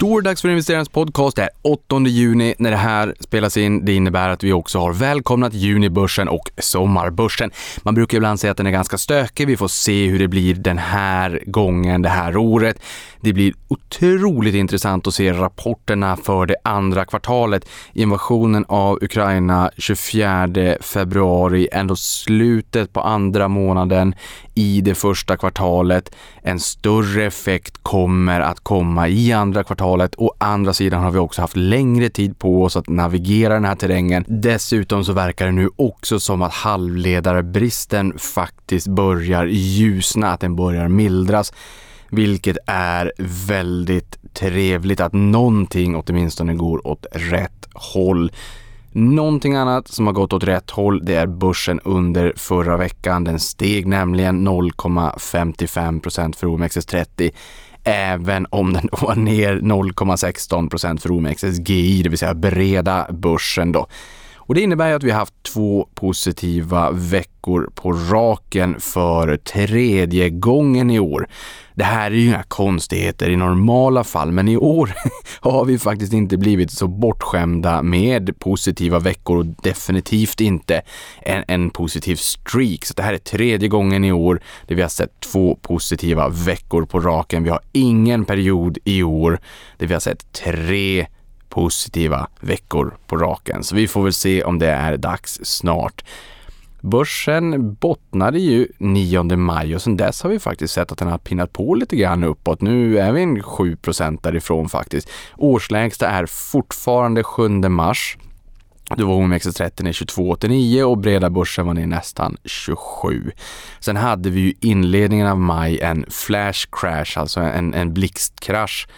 Då är det dags för investerarens podcast. Det är 8 juni när det här spelas in. Det innebär att vi också har välkomnat junibörsen och sommarbörsen. Man brukar ibland säga att den är ganska stökig. Vi får se hur det blir den här gången, det här året. Det blir otroligt intressant att se rapporterna för det andra kvartalet. Invasionen av Ukraina 24 februari, ändå slutet på andra månaden i det första kvartalet. En större effekt kommer att komma i andra kvartalet. Å andra sidan har vi också haft längre tid på oss att navigera den här terrängen. Dessutom så verkar det nu också som att halvledarbristen faktiskt börjar ljusna, att den börjar mildras vilket är väldigt trevligt att någonting åtminstone går åt rätt håll. Någonting annat som har gått åt rätt håll, det är börsen under förra veckan. Den steg nämligen 0,55% för OMXS30 även om den var ner 0,16 procent för OMXSGI, det vill säga breda börsen då. Och det innebär att vi har haft två positiva veckor på raken för tredje gången i år. Det här är ju inga konstigheter i normala fall, men i år har vi faktiskt inte blivit så bortskämda med positiva veckor och definitivt inte en, en positiv streak. Så det här är tredje gången i år där vi har sett två positiva veckor på raken. Vi har ingen period i år där vi har sett tre positiva veckor på raken. Så vi får väl se om det är dags snart. Börsen bottnade ju 9 maj och sedan dess har vi faktiskt sett att den har pinnat på lite grann uppåt. Nu är vi en 7% därifrån faktiskt. Årslägsta är fortfarande 7 mars. Då var OMXS30 ner 22,89 och breda börsen var ner nästan 27. Sen hade vi ju inledningen av maj en flash crash, alltså en, en blixtkrasch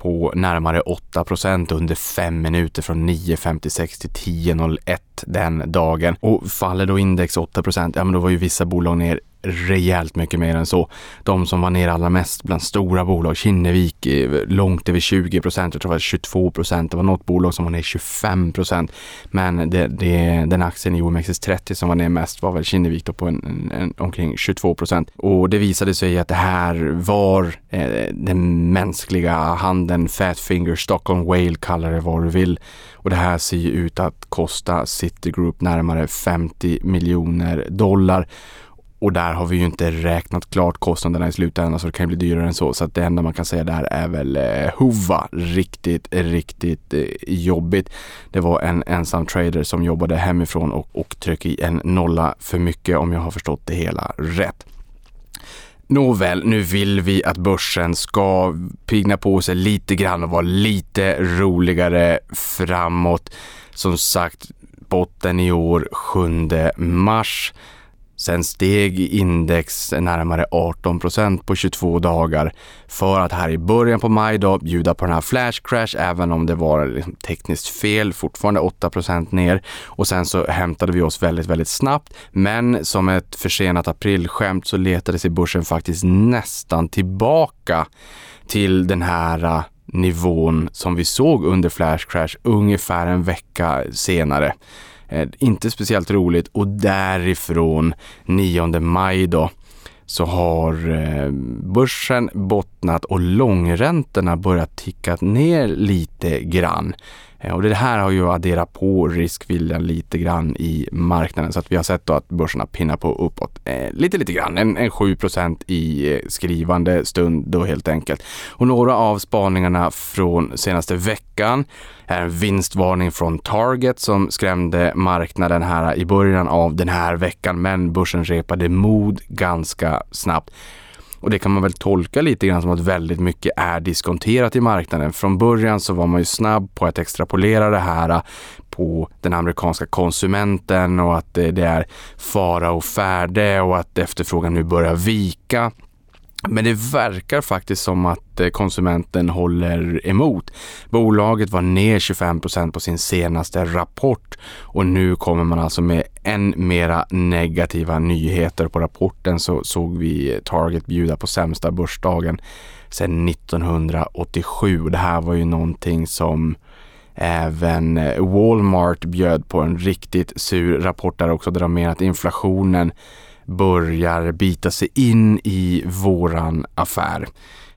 på närmare 8% under fem minuter från 9.56 till 10.01 den dagen. Och faller då index 8 ja men då var ju vissa bolag ner rejält mycket mer än så. De som var ner allra mest bland stora bolag, Kinnevik eh, långt över 20 procent, jag tror det var 22 procent. Det var något bolag som var ner 25 procent. Men det, det, den aktien i OMXS30 som var ner mest var väl Kinnevik då på en, en, en, omkring 22 procent. Och det visade sig att det här var eh, den mänskliga handen, Fat Finger, Stockholm Whale, kallar det vad du vill. Och det här ser ju ut att kosta Citigroup närmare 50 miljoner dollar. Och där har vi ju inte räknat klart kostnaderna i slutändan så det kan bli dyrare än så. Så att det enda man kan säga där är väl eh, Hova. Riktigt, riktigt eh, jobbigt. Det var en ensam trader som jobbade hemifrån och, och tryckte i en nolla för mycket om jag har förstått det hela rätt. Nåväl, nu vill vi att börsen ska pigna på sig lite grann och vara lite roligare framåt. Som sagt, botten i år 7 mars. Sen steg index närmare 18 procent på 22 dagar för att här i början på maj då bjuda på den här flash crash även om det var liksom tekniskt fel, fortfarande 8 procent ner och sen så hämtade vi oss väldigt, väldigt snabbt. Men som ett försenat aprilskämt så letade sig börsen faktiskt nästan tillbaka till den här äh, nivån som vi såg under flash crash ungefär en vecka senare. Eh, inte speciellt roligt och därifrån 9 maj då så har eh, börsen bottnat och långräntorna börjat ticka ner lite grann. Eh, och det här har ju adderat på riskviljan lite grann i marknaden så att vi har sett då att börserna pinnar på uppåt eh, lite, lite grann. En, en 7% i eh, skrivande stund då helt enkelt. Och några av spaningarna från senaste veckan är en vinstvarning från Target som skrämde marknaden här i början av den här veckan men börsen repade mod ganska snabbt. Och det kan man väl tolka lite grann som att väldigt mycket är diskonterat i marknaden. Från början så var man ju snabb på att extrapolera det här äh, på den amerikanska konsumenten och att äh, det är fara och färde och att efterfrågan nu börjar vika. Men det verkar faktiskt som att eh, konsumenten håller emot. Bolaget var ner 25% på sin senaste rapport och nu kommer man alltså med än mera negativa nyheter. På rapporten så såg vi eh, Target bjuda på sämsta börsdagen sedan 1987. Det här var ju någonting som Även eh, Walmart bjöd på en riktigt sur rapport där också där de menar att inflationen börjar bita sig in i våran affär.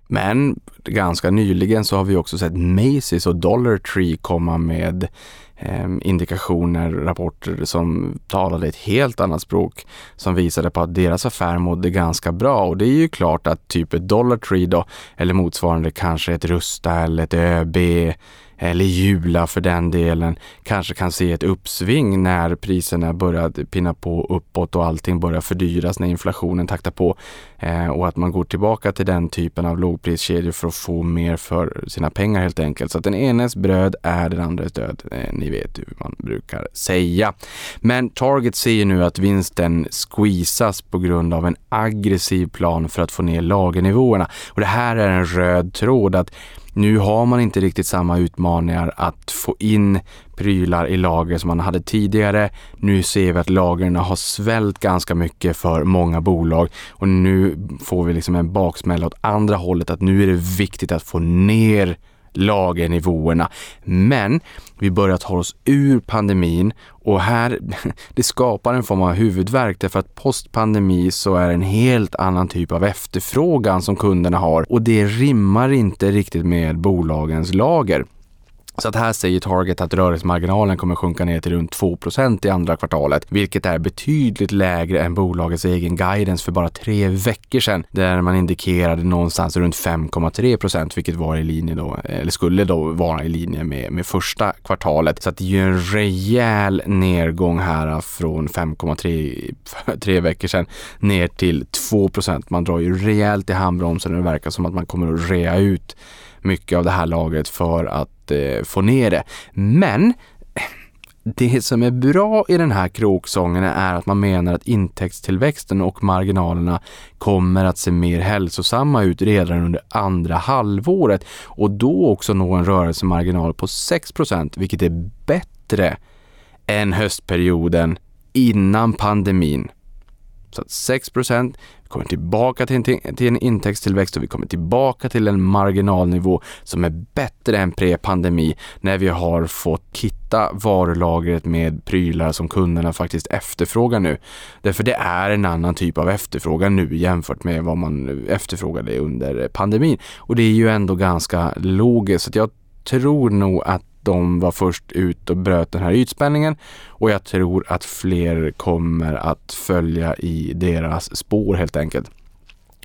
Men ganska nyligen så har vi också sett Macy's och Dollar Tree komma med eh, indikationer, rapporter som talade ett helt annat språk som visade på att deras affär mådde ganska bra och det är ju klart att typ ett Dollar Tree då eller motsvarande kanske ett Rusta eller ett ÖB eller Jula för den delen, kanske kan se ett uppsving när priserna börjar pinna på uppåt och allting börjar fördyras när inflationen taktar på eh, och att man går tillbaka till den typen av lågpriskedjor för att få mer för sina pengar helt enkelt. Så att den enes bröd är den andres död. Eh, ni vet hur man brukar säga. Men Target ser nu att vinsten squeezas på grund av en aggressiv plan för att få ner lagernivåerna och det här är en röd tråd att nu har man inte riktigt samma utmaningar att få in prylar i lager som man hade tidigare. Nu ser vi att lagren har svällt ganska mycket för många bolag och nu får vi liksom en baksmälla åt andra hållet att nu är det viktigt att få ner lagernivåerna. Men vi börjar ta oss ur pandemin och här, det skapar en form av huvudvärk därför att postpandemi så är det en helt annan typ av efterfrågan som kunderna har och det rimmar inte riktigt med bolagens lager. Så att här säger Target att rörelsemarginalen kommer sjunka ner till runt 2% i andra kvartalet, vilket är betydligt lägre än bolagets egen guidance för bara tre veckor sedan, där man indikerade någonstans runt 5,3% vilket var i linje då, eller skulle då vara i linje med, med första kvartalet. Så att det är ju en rejäl nedgång här från 5,3 tre veckor sedan ner till 2% Man drar ju rejält i handbromsen och det verkar som att man kommer att rea ut mycket av det här lagret för att eh, få ner det. Men det som är bra i den här kråksången är att man menar att intäktstillväxten och marginalerna kommer att se mer hälsosamma ut redan under andra halvåret och då också nå en rörelsemarginal på 6% vilket är bättre än höstperioden innan pandemin. Så att 6 kommer tillbaka till en, till en intäktstillväxt och vi kommer tillbaka till en marginalnivå som är bättre än pre-pandemi när vi har fått kitta varulagret med prylar som kunderna faktiskt efterfrågar nu. Därför det är en annan typ av efterfrågan nu jämfört med vad man efterfrågade under pandemin. Och det är ju ändå ganska logiskt. Så jag tror nog att de var först ut och bröt den här ytspänningen och jag tror att fler kommer att följa i deras spår helt enkelt.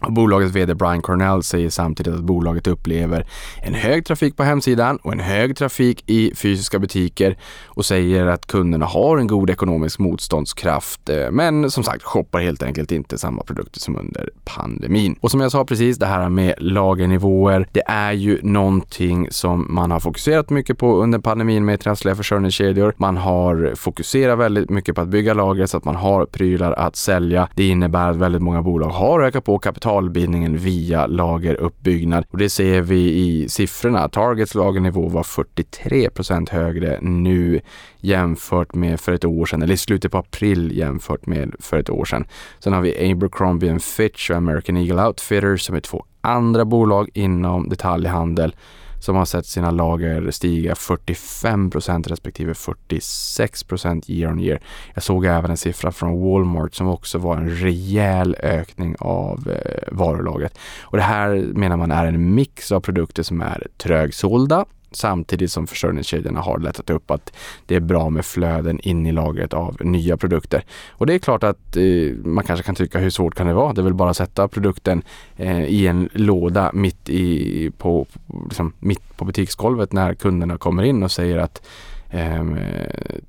Bolagets VD Brian Cornell säger samtidigt att bolaget upplever en hög trafik på hemsidan och en hög trafik i fysiska butiker och säger att kunderna har en god ekonomisk motståndskraft eh, men som sagt shoppar helt enkelt inte samma produkter som under pandemin. Och som jag sa precis, det här med lagernivåer, det är ju någonting som man har fokuserat mycket på under pandemin med trassliga försörjningskedjor. Man har fokuserat väldigt mycket på att bygga lager så att man har prylar att sälja. Det innebär att väldigt många bolag har ökat på kapital kapitalbildningen via lageruppbyggnad. Och det ser vi i siffrorna. Targets lagernivå var 43% högre nu jämfört med för ett år sedan, eller i slutet på april jämfört med för ett år sedan. Sen har vi Abercrombie Fitch och American Eagle Outfitters som är två andra bolag inom detaljhandel som har sett sina lager stiga 45% respektive 46% year on year. Jag såg även en siffra från Walmart som också var en rejäl ökning av eh, varulagret. Och det här menar man är en mix av produkter som är trögsålda samtidigt som försörjningskedjorna har lättat upp att det är bra med flöden in i lagret av nya produkter. Och det är klart att eh, man kanske kan tycka hur svårt kan det vara? Det är väl bara att sätta produkten eh, i en låda mitt, i, på, liksom, mitt på butiksgolvet när kunderna kommer in och säger att eh,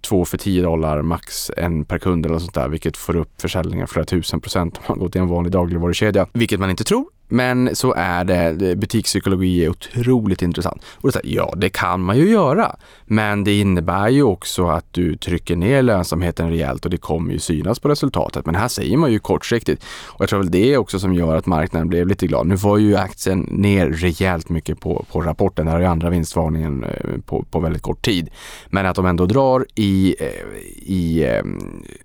två för 10 dollar, max en per kund eller sånt där, vilket får upp försäljningen flera tusen procent om man går till en vanlig dagligvarukedja. Vilket man inte tror, men så är det, butikspsykologi är otroligt intressant. Och det är ja, det kan man ju göra. Men det innebär ju också att du trycker ner lönsamheten rejält och det kommer ju synas på resultatet. Men här säger man ju kortsiktigt. Och jag tror väl det är också som gör att marknaden blev lite glad. Nu var ju aktien ner rejält mycket på, på rapporten. Det här är andra vinstvarningen eh, på, på väldigt kort tid. Men att de ändå drar i, eh, i eh,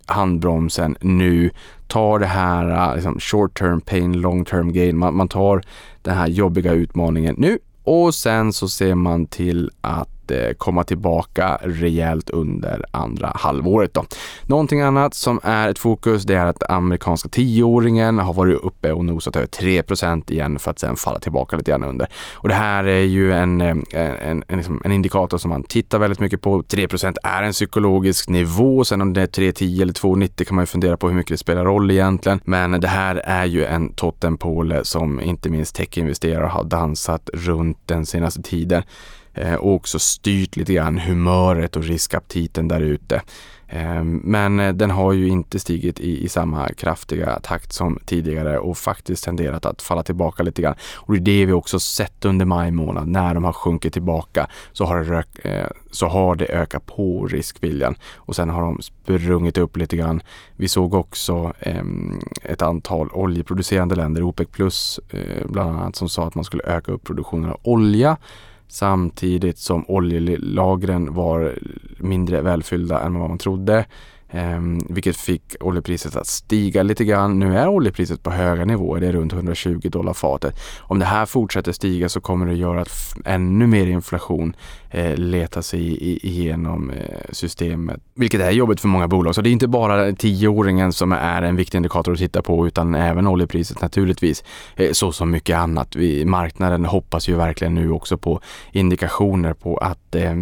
handbromsen nu tar det här äh, liksom, short term pain, long term gain. Man, man tar den här jobbiga utmaningen nu och sen så ser man till att att eh, komma tillbaka rejält under andra halvåret. Då. Någonting annat som är ett fokus det är att amerikanska tioåringen har varit uppe och nosat över 3% igen för att sen falla tillbaka lite grann under. Och det här är ju en, eh, en, en, en, liksom en indikator som man tittar väldigt mycket på. 3% är en psykologisk nivå. Sen om det är 3,10 eller 2,90 kan man ju fundera på hur mycket det spelar roll egentligen. Men det här är ju en totempåle som inte minst techinvesterare har dansat runt den senaste tiden Eh, och också styrt lite grann humöret och riskaptiten där ute. Eh, men eh, den har ju inte stigit i, i, samma kraftiga takt som tidigare och faktiskt tenderat att falla tillbaka lite grann. Och det är det vi också sett under maj månad. När de har sjunkit tillbaka så har det, rök, så har det ökat på riskviljan och sen har de sprungit upp lite grann. Vi såg också eh, ett antal oljeproducerande länder, OPEC plus eh, bland annat, som sa att man skulle öka upp produktionen av olja samtidigt som oljelagren var mindre välfyllda än vad man trodde. Eh, vilket fick oljepriset att stiga lite grann. Nu är oljepriset på höga nivåer, det är runt 120 dollar fatet. Om det här fortsätter stiga så kommer det göra ännu mer inflation Eh, leta sig igenom eh, systemet. Vilket är jobbigt för många bolag. Så det är inte bara tioåringen som är en viktig indikator att titta på utan även oljepriset naturligtvis. Eh, så som mycket annat. Vi, marknaden hoppas ju verkligen nu också på indikationer på att eh,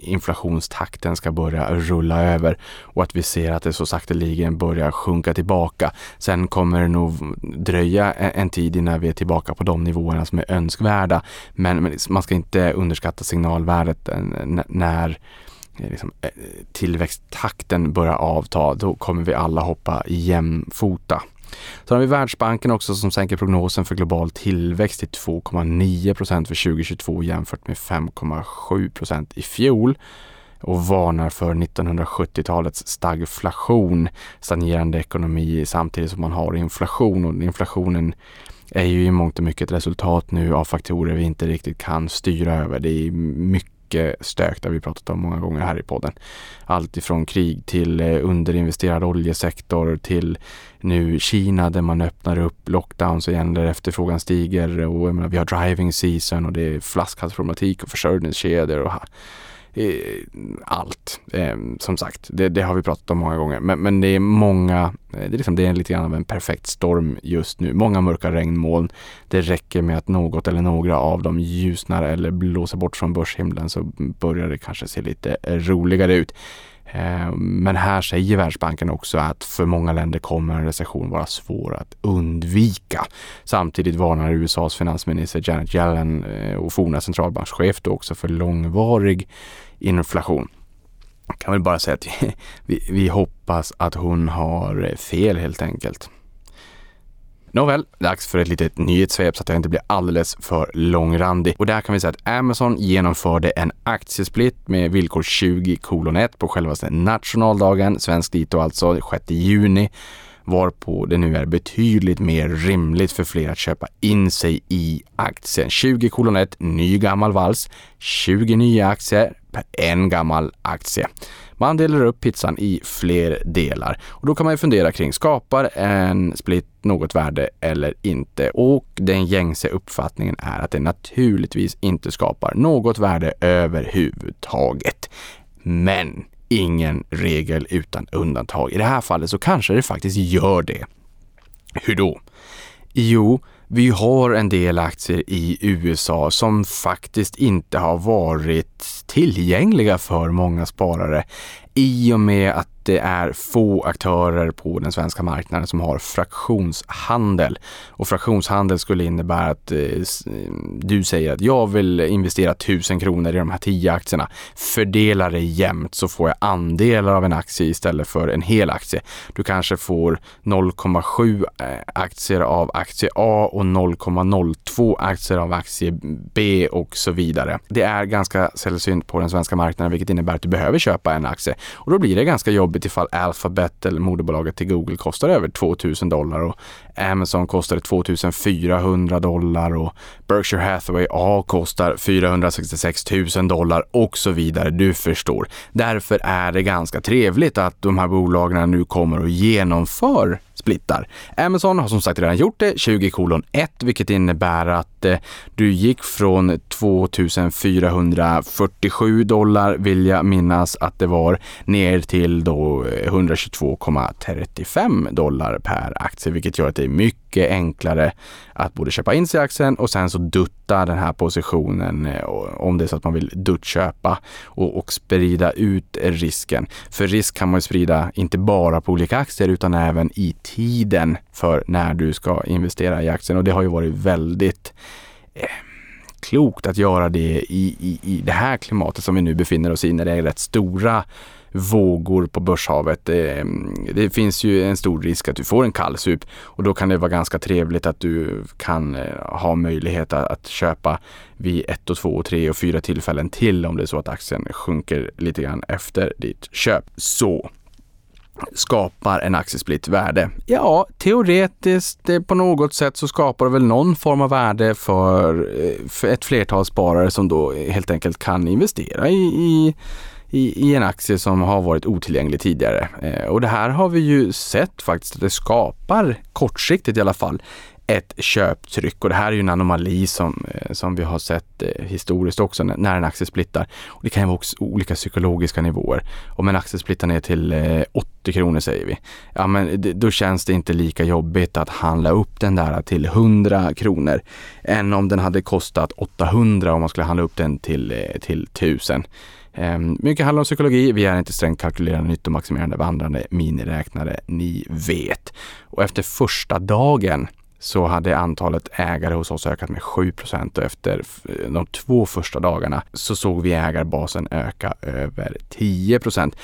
inflationstakten ska börja rulla över och att vi ser att det så sakteligen börjar sjunka tillbaka. Sen kommer det nog dröja en tid innan vi är tillbaka på de nivåerna som är önskvärda. Men, men man ska inte underskatta signalvärdet Eh, när eh, liksom, eh, tillväxttakten börjar avta. Då kommer vi alla hoppa jämfota. Så har vi Världsbanken också som sänker prognosen för global tillväxt till 2,9 procent för 2022 jämfört med 5,7 procent i fjol och varnar för 1970-talets stagflation, stagnerande ekonomi samtidigt som man har inflation och inflationen är ju i mångt och mycket ett resultat nu av faktorer vi inte riktigt kan styra över. Det är mycket stök, det har vi pratat om många gånger här i podden. Allt ifrån krig till eh, underinvesterad oljesektor till nu Kina där man öppnar upp lockdowns igen där efterfrågan stiger och menar, vi har driving season och det är flaskhalsproblematik och försörjningskedjor och allt. Eh, som sagt, det, det, har vi pratat om många gånger. Men, men det är många, eh, det är, liksom, det är lite grann av en perfekt storm just nu. Många mörka regnmoln. Det räcker med att något eller några av dem ljusnar eller blåser bort från börshimlen så börjar det kanske se lite roligare ut. Eh, men här säger Världsbanken också att för många länder kommer en recession vara svår att undvika. Samtidigt varnar USAs finansminister Janet Yellen eh, och forna centralbankschef då också för långvarig inflation. Jag kan väl bara säga att vi, vi hoppas att hon har eh, fel helt enkelt. Nåväl, dags för ett litet nyhetssvep så att jag inte blir alldeles för långrandig. Och där kan vi säga att Amazon genomförde en aktiesplit med villkor 20 kolon 1 på självaste nationaldagen, svensk dito alltså 6 juni varpå det nu är betydligt mer rimligt för fler att köpa in sig i aktien. 20 kolon 1, ny gammal vals, 20 nya aktier per en gammal aktie. Man delar upp pizzan i fler delar och då kan man ju fundera kring, skapar en split något värde eller inte? Och den gängse uppfattningen är att det naturligtvis inte skapar något värde överhuvudtaget. Men ingen regel utan undantag. I det här fallet så kanske det faktiskt gör det. Hur då? Jo, vi har en del aktier i USA som faktiskt inte har varit tillgängliga för många sparare i och med att det är få aktörer på den svenska marknaden som har fraktionshandel. Och fraktionshandel skulle innebära att eh, eh du säger att jag vill investera 1000 kronor i de här 10 aktierna. Fördela det jämnt så får jag andelar av en aktie istället för en hel aktie. Du kanske får 0,7 eh, aktier av aktie A och 0,02 aktier av aktie B och så vidare. Det är ganska sällsynt på den svenska marknaden vilket innebär att du behöver köpa en aktie och då blir det ganska jobbigt ifall Alphabet eller moderbolaget till Google kostar över 2000 dollar och Amazon kostar 2400 dollar och Berkshire Hathaway A kostar 466 000 dollar och så vidare. Du förstår. Därför är det ganska trevligt att de här bolagen nu kommer och genomför splittar. Amazon har som sagt redan gjort det, 20 kolon 1, vilket innebär att eh, du gick från 2447 dollar, vill jag minnas att det var, ner till då eh, 122,35 dollar per aktie, vilket gör att det är mycket enklare att både köpa in sig i aktien och sen så dutta den här positionen eh, om det är så att man vill duttköpa och, och sprida ut risken. För risk kan man ju sprida inte bara på olika aktier utan även i tiden för när du ska investera i aktien och det har ju varit väldigt eh, klokt att göra det i, i, i det här klimatet som vi nu befinner oss i när det är rätt stora vågor på börshavet. Det, det, finns ju en stor risk att du får en kallsup och då kan det vara ganska trevligt att du kan eh, ha möjlighet att, att köpa vid ett och två och tre och fyra tillfällen till om det är så att aktien sjunker lite grann efter ditt köp. Så skapar en aktiesplit värde? Ja, teoretiskt eh, på något sätt så skapar det väl någon form av värde för, för ett flertal sparare som då helt enkelt kan investera i, i i, i en aktie som har varit otillgänglig tidigare. Eh, och det här har vi ju sett faktiskt att det skapar, kortsiktigt i alla fall, ett köptryck och det här är ju en anomali som, eh, som vi har sett eh, historiskt också när en aktie splittar. Och det kan ju vara också olika psykologiska nivåer. Om en aktie splittar ner till eh, 80 kronor säger vi, ja men då känns det inte lika jobbigt att handla upp den där till 100 kronor än om den hade kostat 800 om man skulle handla upp den till, till 1000. Ehm, mycket handlar om psykologi. Vi är inte strängt kalkylerande, nyttomaximerande, vandrande miniräknare. Ni vet. Och efter första dagen så hade antalet ägare hos oss ökat med 7 och efter eh, de två första dagarna så såg vi ägarbasen öka över 10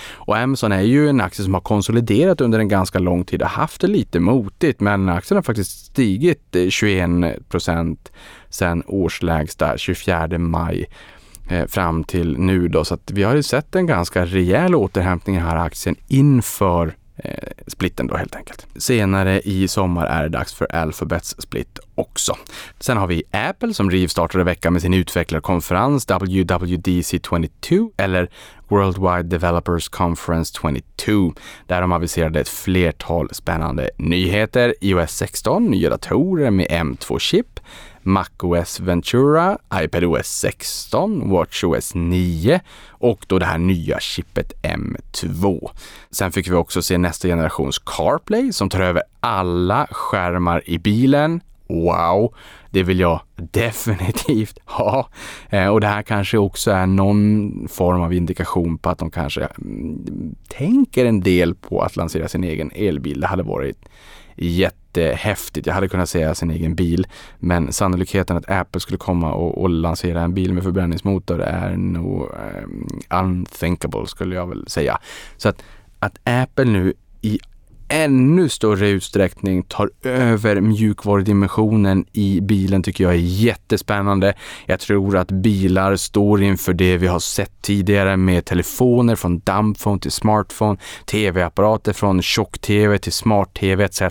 Och Amazon är ju en aktie som har konsoliderat under en ganska lång tid och haft det lite motigt, men aktien har faktiskt stigit eh, 21 procent sedan årslägsta 24 maj Eh, fram till nu då. Så att vi har ju sett en ganska rejäl återhämtning i den här aktien inför eh, splitten då helt enkelt. Senare i sommar är det dags för Alphabets split också. Sen har vi Apple som rivstartade veckan med sin utvecklarkonferens WWDC 22 eller Worldwide Developers Conference 22 där de aviserade ett flertal spännande nyheter. iOS 16, nya datorer med M2-chip, MacOS Ventura, iPadOS 16, WatchOS 9 och då det här nya chippet M2. Sen fick vi också se nästa generations CarPlay som tar över alla skärmar i bilen. Wow, det vill jag definitivt ha. Eh, och det här kanske också är någon form av indikation på att de kanske mm, tänker en del på att lansera sin egen elbil. Det hade varit jättehäftigt. Jag hade kunnat säga sin egen bil, men sannolikheten att Apple skulle komma och, och lansera en bil med förbränningsmotor är nog um, unthinkable skulle jag väl säga. Så att, att Apple nu i ännu större utsträckning tar över mjukvarudimensionen i bilen tycker jag är jättespännande. Jag tror att bilar står inför det vi har sett tidigare med telefoner från dumbphone till smartphone, tv-apparater från tjock-tv till smart-tv etc.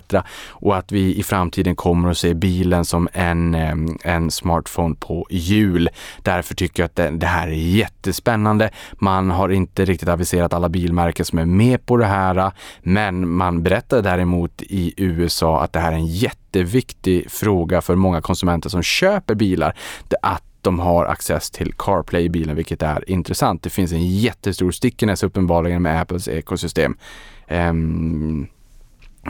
Och att vi i framtiden kommer att se bilen som en, en smartphone på hjul. Därför tycker jag att det, det här är jättespännande. Man har inte riktigt aviserat alla bilmärken som är med på det här, men man berättar däremot i USA att det här är en jätteviktig fråga för många konsumenter som köper bilar. Att de har access till CarPlay i bilen, vilket är intressant. Det finns en jättestor stickiness uppenbarligen med Apples ekosystem. Um,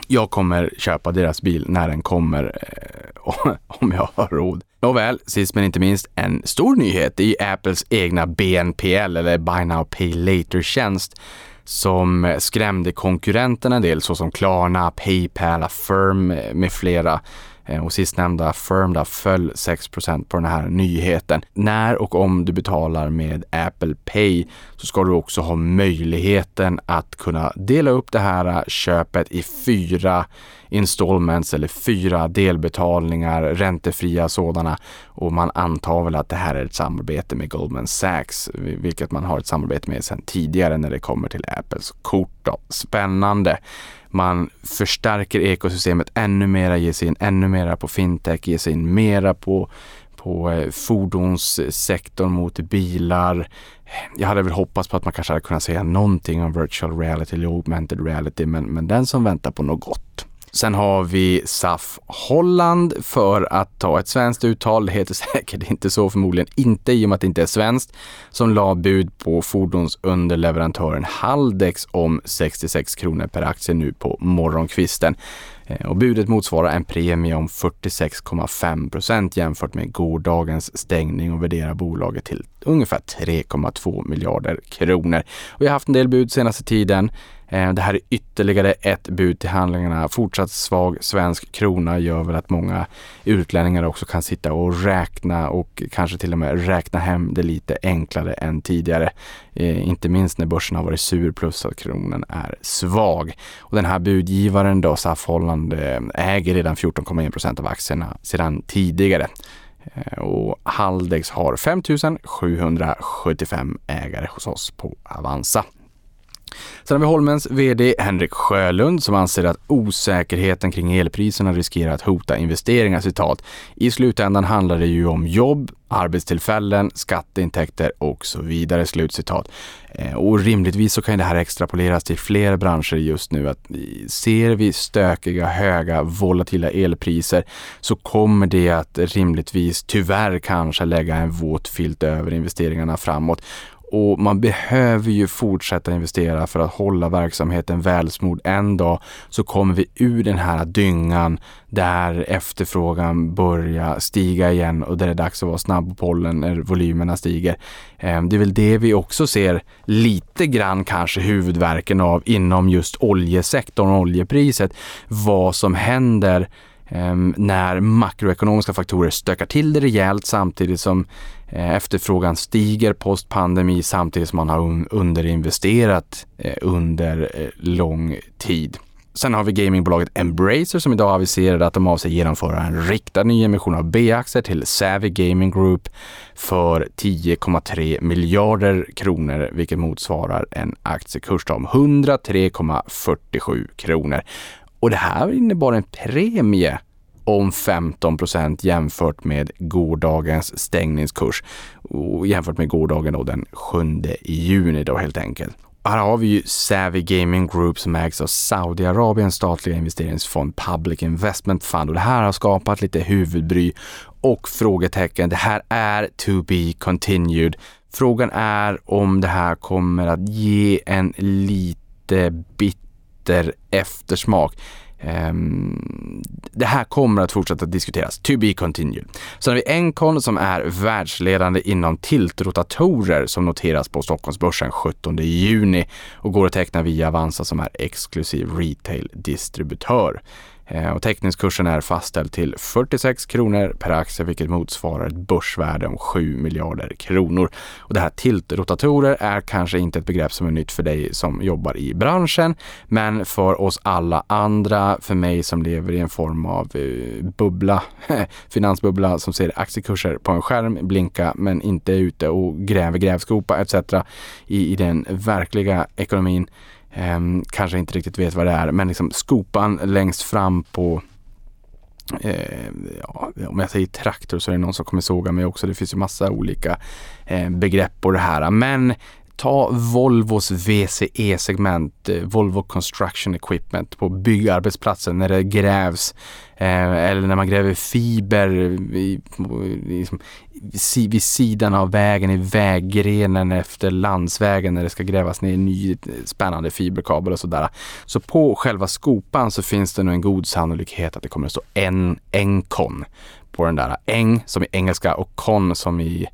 jag kommer köpa deras bil när den kommer, eh, om jag har råd. Nåväl, sist men inte minst, en stor nyhet i Apples egna BNPL eller Buy Now Pay Later-tjänst som eh, skrämde konkurrenterna en del såsom Klarna, Paypal, Affirm eh, med flera. Eh, och sistnämnda Affirm då föll 6% på den här nyheten. När och om du betalar med Apple Pay så ska du också ha möjligheten att kunna dela upp det här eh, köpet i fyra installments eller fyra delbetalningar, räntefria sådana. Och man antar väl att det här är ett samarbete med Goldman Sachs, vilket man har ett samarbete med sedan tidigare när det kommer till Apples kort. Då. Spännande. Man förstärker ekosystemet ännu mera, ger sig in ännu mera på fintech, ger sig in mera på på eh, fordonssektorn mot bilar. Jag hade väl hoppats på att man kanske hade kunnat säga någonting om virtual reality eller augmented reality, men, men den som väntar på något gott. Sen har vi SAF Holland för att ta ett svenskt uttal. Det heter säkert inte så förmodligen inte i och med att det inte är svenskt. Som la bud på fordonsunderleverantören Haldex om 66 kronor per aktie nu på morgonkvisten. Eh, och budet motsvarar en premie om 46,5 procent jämfört med gårdagens stängning och värderar bolaget till ungefär 3,2 miljarder kronor. Vi har haft en del bud senaste tiden. Eh, det här är ytterligare ett bud till handlingarna. Fortsatt svag svensk krona gör väl att många utlänningar också kan sitta och räkna och kanske till och med räkna hem det lite enklare än tidigare. Eh, inte minst när börsen har varit sur plus att kronan är svag. Och den här budgivaren då, SAF Holland, eh, äger redan 14,1 procent av aktierna sedan tidigare. Eh, och Haldex har 5 775 ägare hos oss på Avanza. Sen har vi Holmens VD Henrik Sjölund som anser att osäkerheten kring elpriserna riskerar att hota investeringar. Citat. I slutändan handlar det ju om jobb, arbetstillfällen, skatteintäkter och så vidare. Slutcitat. Eh, och rimligtvis så kan det här extrapoleras till fler branscher just nu. Att ser vi stökiga, höga, volatila elpriser så kommer det att rimligtvis tyvärr kanske lägga en våt filt över investeringarna framåt. Och man behöver ju fortsätta investera för att hålla verksamheten välsmord. En dag så kommer vi ur den här dyngan där efterfrågan börjar stiga igen och där det är dags att vara snabb på pollen när volymerna stiger. Ehm, det är väl det vi också ser lite grann kanske huvudverken av inom just oljesektorn och oljepriset. Vad som händer ehm, när makroekonomiska faktorer stökar till det rejält samtidigt som Eh, efterfrågan stiger post pandemi samtidigt som man har underinvesterat eh, under eh, lång tid. Sen har vi gamingbolaget Embracer som idag aviserade att de avser genomföra en riktad nyemission av B-aktier till Savvy Gaming Group för 10,3 miljarder kronor, vilket motsvarar en aktiekurs om 103,47 kronor. Och det här innebar en premie om 15 procent jämfört med gårdagens stängningskurs och jämfört med gårdagen då den 7 juni då helt enkelt. Här har vi ju Savvy Gaming Group som ägs av Saudiarabiens statliga investeringsfond Public Investment Fund och det här har skapat lite huvudbry och frågetecken. Det här är to be continued. Frågan är om det här kommer att ge en lite bitter eftersmak. Um, det här kommer att fortsätta diskuteras. To be continued. Sen har vi Encon som är världsledande inom tiltrotatorer som noteras på Stockholmsbörsen 17 juni och går att teckna via Avanza som är exklusiv retail-distributör. Eh, och teckningskursen är fastställd till 46 kronor per aktie vilket motsvarar ett börsvärde om 7 miljarder kronor. Och det här tiltrotatorer är kanske inte ett begrepp som är nytt för dig som jobbar i branschen men för oss alla andra, för mig som lever i en form av eh, bubbla, finansbubbla som ser aktiekurser på en skärm blinka men inte är ute och gräver grävskopa etc. i, i den verkliga ekonomin eh, kanske inte riktigt vet vad det är, men liksom skopan längst fram på Eh, ja, om jag säger traktor så är det någon som kommer såga mig också. Det finns ju massa olika eh, begrepp på det här. Men ta Volvos VCE-segment, eh, Volvo Construction Equipment på byggarbetsplatsen när det grävs eh, eller när man gräver fiber i, liksom, vid sidan av vägen i väggrenen efter landsvägen när det ska grävas ner ny spännande fiberkabel och sådär. Så på själva skopan så finns det nog en god sannolikhet att det kommer att stå en Encon på den där. Eng som i engelska och con som i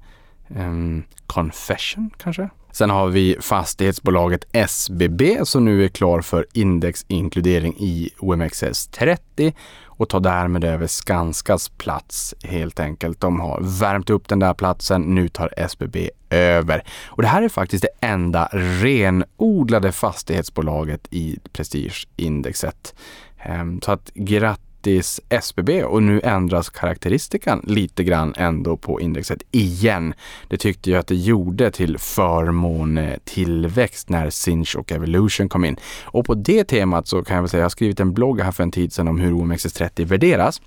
um, confession kanske? Sen har vi fastighetsbolaget SBB som nu är klar för indexinkludering i OMXS30 och tar därmed över Skanskas plats helt enkelt. De har värmt upp den där platsen, nu tar SBB över. Och det här är faktiskt det enda renodlade fastighetsbolaget i prestigeindexet. Ehm, så att grattis grattis SBB och nu ändras karaktäristikan lite grann ändå på indexet igen. Det tyckte jag att det gjorde till förmån tillväxt när Sinch och Evolution kom in. Och på det temat så kan jag väl säga, jag har skrivit en blogg här för en tid sedan om hur OMXS30 värderas.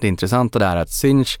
Det intressanta där är att Sinch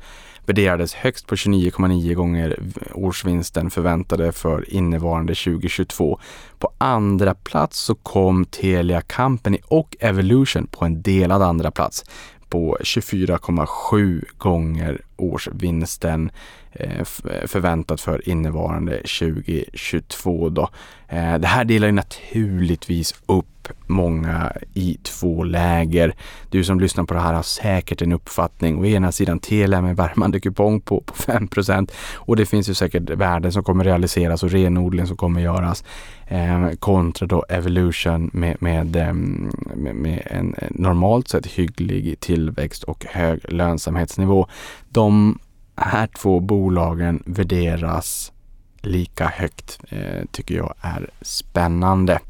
värderades högst på 29,9 gånger årsvinsten förväntade för innevarande 2022. På andra plats så kom Telia Company och Evolution på en delad andra plats på 24,7 gånger årsvinsten eh, förväntat för innevarande 2022 då. Eh, det här delar ju naturligtvis upp många i två läger. Du som lyssnar på det här har säkert en uppfattning. Å ena sidan Telia med värmande kupong på, på 5% och det finns ju säkert värden som kommer realiseras och renodling som kommer göras eh, kontra då Evolution med, med, eh, med, med en normalt sett hygglig tillväxt och hög lönsamhetsnivå. De här två bolagen värderas lika högt eh, tycker jag är spännande.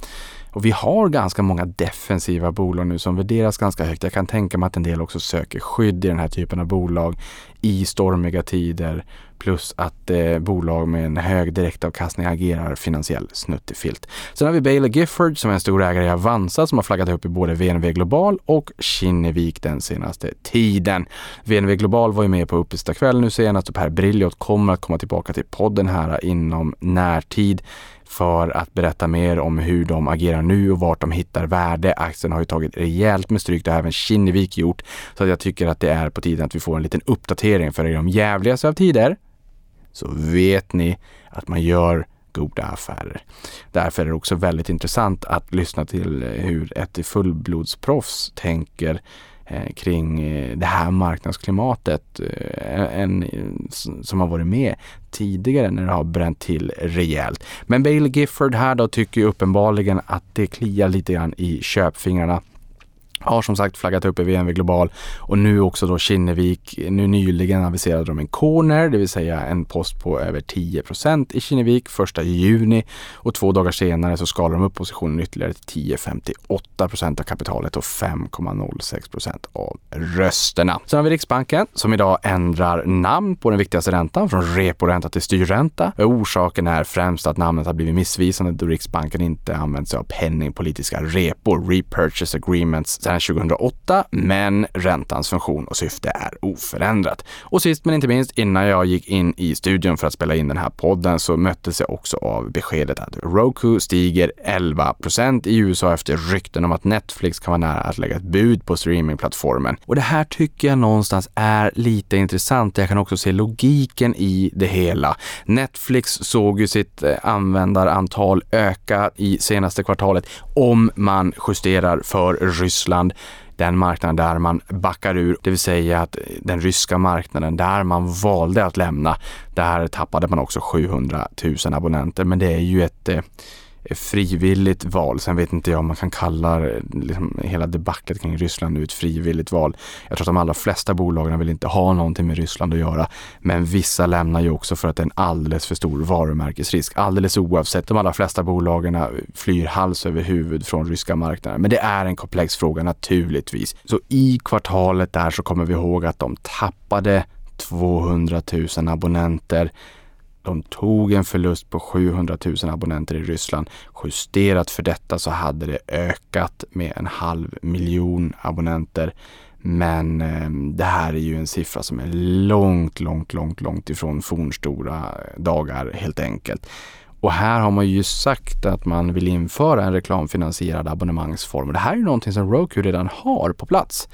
Och vi har ganska många defensiva bolag nu som värderas ganska högt. Jag kan tänka mig att en del också söker skydd i den här typen av bolag i stormiga tider. Plus att eh, bolag med en hög direktavkastning agerar finansiell snuttefilt. Sen har vi Bailey Gifford som är en stor ägare i Avanza som har flaggat upp i både VNV Global och Kinnevik den senaste tiden. VNV Global var ju med på Uppesittarkväll nu senast och Per Brilliot kommer att komma tillbaka till podden här inom närtid för att berätta mer om hur de agerar nu och vart de hittar värde. Aktien har ju tagit rejält med stryk, det har även Kinnevik gjort. Så jag tycker att det är på tiden att vi får en liten uppdatering för i de jävligaste av tider så vet ni att man gör goda affärer. Därför är det också väldigt intressant att lyssna till hur ett fullblodsproffs tänker Eh, Eh, kring eh, det här marknadsklimatet eh, en, som har varit med tidigare när det har bränt till rejält. Men Bale Gifford här då tycker ju uppenbarligen att det kliar lite grann i köpfingrarna har som sagt flaggat upp i VNV Global och nu också då Kinnevik. Nu nyligen aviserade de en corner, det vill säga en post på över 10% i Kinnevik första juni och två dagar senare så skalar de upp positionen ytterligare till 10,58% av kapitalet och 5,06% av rösterna. Sen har vi Riksbanken som idag ändrar namn på den viktigaste räntan från reporänta till styrränta. Orsaken är främst att namnet har blivit missvisande då Riksbanken inte använt sig av penningpolitiska repor, repurchase agreements här 2008, men räntans funktion och syfte är oförändrat. Och sist men inte minst, innan jag gick in i studion för att spela in den här podden så möttes jag också av beskedet att Roku stiger 11% i USA efter rykten om att Netflix kan vara nära att lägga ett bud på streamingplattformen. Och det här tycker jag någonstans är lite intressant. Jag kan också se logiken i det hela. Netflix såg ju sitt eh, användarantal öka i senaste kvartalet om man justerar för Ryssland Ryssland, den marknaden där man backar ur, det vill säga att den ryska marknaden där man valde att lämna, där tappade man också 700 000 abonnenter. Men det är ju ett eh, Eh, frivilligt val. Sen vet inte jag om man kan kalla eh, liksom, hela debaclet kring Ryssland nu ett frivilligt val. Jag tror att de allra flesta bolagen vill inte ha någonting med Ryssland att göra. Men vissa lämnar ju också för att det är en alldeles för stor varumärkesrisk. Alldeles oavsett, de allra flesta bolagen eh, flyr hals över huvud från ryska marknaden. Men det är en komplex fråga naturligtvis. Så i kvartalet där så kommer vi ihåg att de tappade 200 000 abonnenter. De tog en förlust på 700 000 abonnenter i Ryssland. Justerat för detta så hade det ökat med en halv miljon abonnenter. Men eh, det här är ju en siffra som är långt, långt, långt, långt ifrån fornstora dagar helt enkelt. Och här har man ju sagt att man vill införa en reklamfinansierad abonnemangsform. Det här är ju någonting som Roku redan har på plats.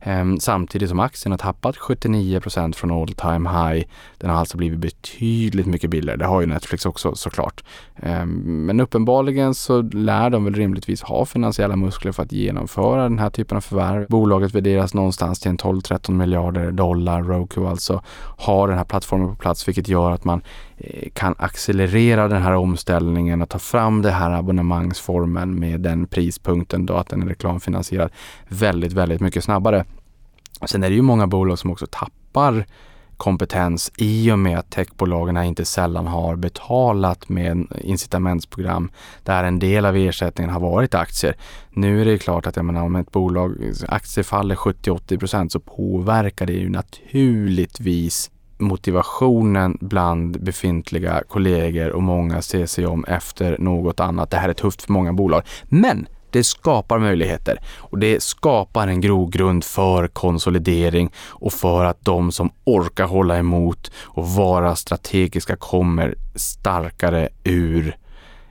Ehm, samtidigt som aktien har tappat 79% från all time high. Den har alltså blivit betydligt mycket billigare. Det har ju Netflix också såklart. Ehm, men uppenbarligen så lär de väl rimligtvis ha finansiella muskler för att genomföra den här typen av förvärv. Bolaget värderas någonstans till en 12-13 miljarder dollar. Roku alltså har den här plattformen på plats vilket gör att man eh, kan accelerera den här omställningen och ta fram den här abonnemangsformen med den prispunkten då att den är reklamfinansierad väldigt, väldigt mycket snabbare. Sen är det ju många bolag som också tappar kompetens i och med att techbolagen inte sällan har betalat med incitamentsprogram där en del av ersättningen har varit aktier. Nu är det klart att jag menar, om ett bolag aktier faller 70-80% så påverkar det ju naturligtvis motivationen bland befintliga kollegor och många ser sig om efter något annat. Det här är tufft för många bolag. Men det skapar möjligheter och det skapar en grogrund för konsolidering och för att de som orkar hålla emot och vara strategiska kommer starkare ur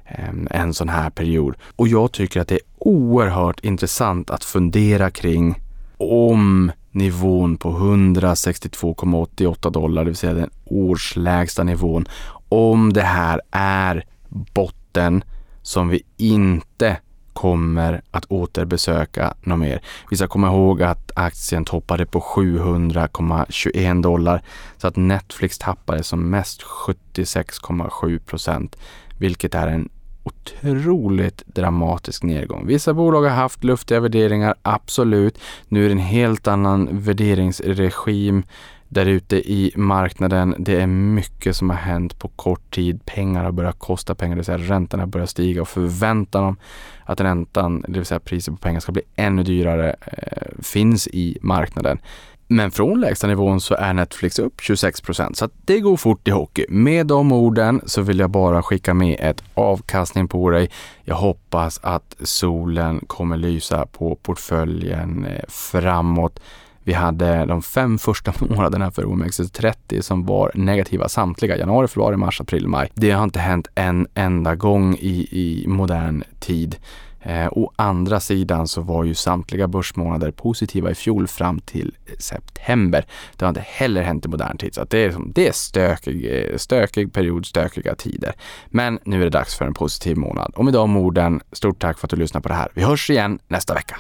ehm, en sån här period. Och jag tycker att det är oerhört intressant att fundera kring om nivån på 162,88 dollar, det vill säga den årslägsta nivån, om det här är botten som vi inte kommer att återbesöka något mer. Vi ska komma ihåg att aktien toppade på 700,21 dollar så att Netflix tappade som mest 76,7 procent, vilket är en otroligt dramatisk nedgång. Vissa bolag har haft luftiga värderingar, absolut. Nu är det en helt annan värderingsregim där ute i marknaden. Det är mycket som har hänt på kort tid. Pengar har börjat kosta pengar, det vill säga räntan har börjat stiga och förväntan om att räntan, det vill säga priset på pengar ska bli ännu dyrare, eh, finns i marknaden. Men från lägsta nivån så är Netflix upp 26 procent, så det går fort i hockey. Med de orden så vill jag bara skicka med ett avkastning på dig. Jag hoppas att solen kommer lysa på portföljen eh, framåt. Vi hade de fem första månaderna för OMXS30 som var negativa samtliga. Januari, februari, mars, april, maj. Det har inte hänt en enda gång i, i modern tid. Eh, å andra sidan så var ju samtliga börsmånader positiva i fjol fram till september. Det har inte heller hänt i modern tid, så att det är, det är stökig, stökig period, stökiga tider. Men nu är det dags för en positiv månad. Och med de orden, stort tack för att du lyssnade på det här. Vi hörs igen nästa vecka.